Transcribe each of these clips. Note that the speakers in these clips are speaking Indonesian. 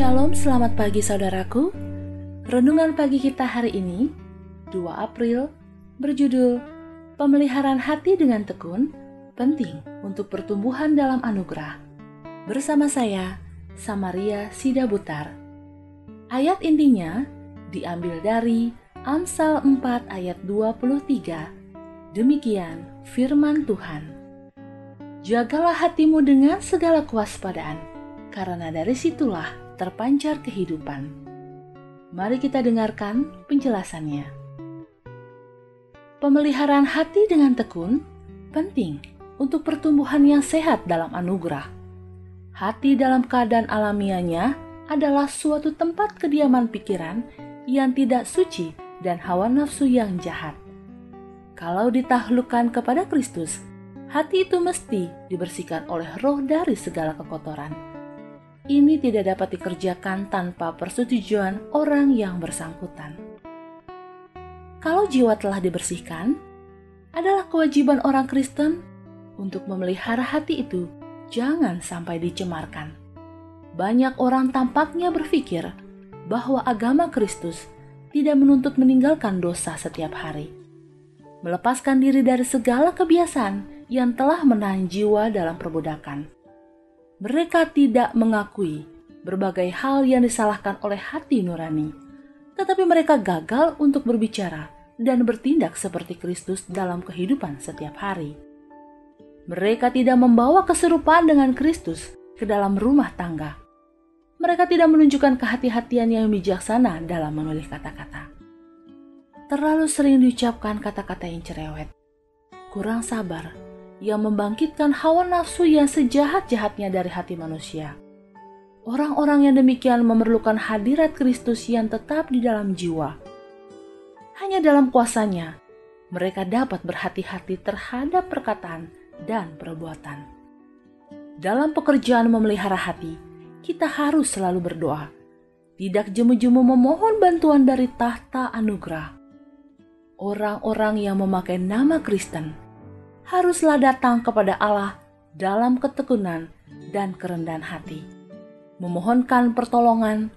Shalom, selamat pagi saudaraku. Renungan pagi kita hari ini, 2 April, berjudul Pemeliharaan Hati dengan Tekun Penting untuk Pertumbuhan dalam Anugerah. Bersama saya, Samaria Sida Butar. Ayat intinya diambil dari Amsal 4 ayat 23. Demikian firman Tuhan. Jagalah hatimu dengan segala kewaspadaan, karena dari situlah terpancar kehidupan. Mari kita dengarkan penjelasannya. Pemeliharaan hati dengan tekun penting untuk pertumbuhan yang sehat dalam anugerah. Hati dalam keadaan alamiahnya adalah suatu tempat kediaman pikiran yang tidak suci dan hawa nafsu yang jahat. Kalau ditaklukkan kepada Kristus, hati itu mesti dibersihkan oleh roh dari segala kekotoran. Ini tidak dapat dikerjakan tanpa persetujuan orang yang bersangkutan. Kalau jiwa telah dibersihkan, adalah kewajiban orang Kristen untuk memelihara hati itu jangan sampai dicemarkan. Banyak orang tampaknya berpikir bahwa agama Kristus tidak menuntut meninggalkan dosa setiap hari. Melepaskan diri dari segala kebiasaan yang telah menahan jiwa dalam perbudakan. Mereka tidak mengakui berbagai hal yang disalahkan oleh hati nurani, tetapi mereka gagal untuk berbicara dan bertindak seperti Kristus dalam kehidupan setiap hari. Mereka tidak membawa keserupaan dengan Kristus ke dalam rumah tangga. Mereka tidak menunjukkan kehati-hatian yang bijaksana dalam menulis kata-kata. Terlalu sering diucapkan kata-kata yang cerewet, kurang sabar, yang membangkitkan hawa nafsu yang sejahat-jahatnya dari hati manusia. Orang-orang yang demikian memerlukan hadirat Kristus yang tetap di dalam jiwa. Hanya dalam kuasanya, mereka dapat berhati-hati terhadap perkataan dan perbuatan. Dalam pekerjaan memelihara hati, kita harus selalu berdoa, tidak jemu-jemu memohon bantuan dari tahta anugerah. Orang-orang yang memakai nama Kristen haruslah datang kepada Allah dalam ketekunan dan kerendahan hati, memohonkan pertolongan.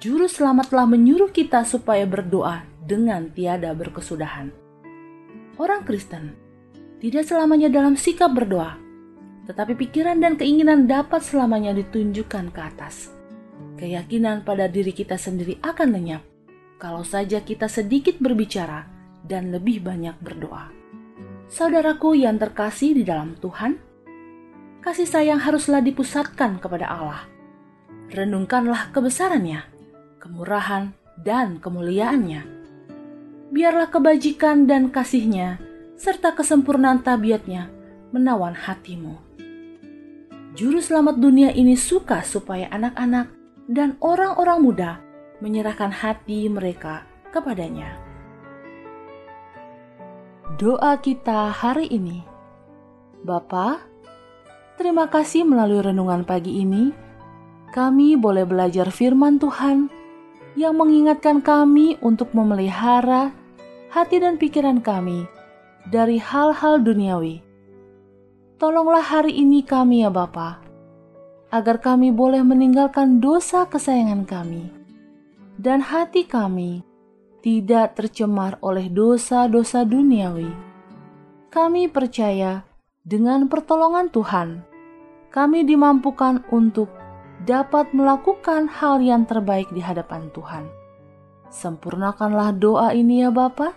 Juru selamat telah menyuruh kita supaya berdoa dengan tiada berkesudahan. Orang Kristen tidak selamanya dalam sikap berdoa, tetapi pikiran dan keinginan dapat selamanya ditunjukkan ke atas. Keyakinan pada diri kita sendiri akan lenyap kalau saja kita sedikit berbicara dan lebih banyak berdoa. Saudaraku yang terkasih di dalam Tuhan, kasih sayang haruslah dipusatkan kepada Allah. Renungkanlah kebesarannya, kemurahan, dan kemuliaannya. Biarlah kebajikan dan kasihnya, serta kesempurnaan tabiatnya menawan hatimu. Juru selamat dunia ini suka supaya anak-anak dan orang-orang muda menyerahkan hati mereka kepadanya. Doa kita hari ini. Bapa, terima kasih melalui renungan pagi ini kami boleh belajar firman Tuhan yang mengingatkan kami untuk memelihara hati dan pikiran kami dari hal-hal duniawi Tolonglah hari ini kami ya Bapa, agar kami boleh meninggalkan dosa kesayangan kami, dan hati kami tidak tercemar oleh dosa-dosa duniawi. Kami percaya dengan pertolongan Tuhan, kami dimampukan untuk dapat melakukan hal yang terbaik di hadapan Tuhan. Sempurnakanlah doa ini ya Bapa.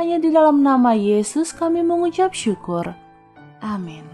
Hanya di dalam nama Yesus kami mengucap syukur. Amin.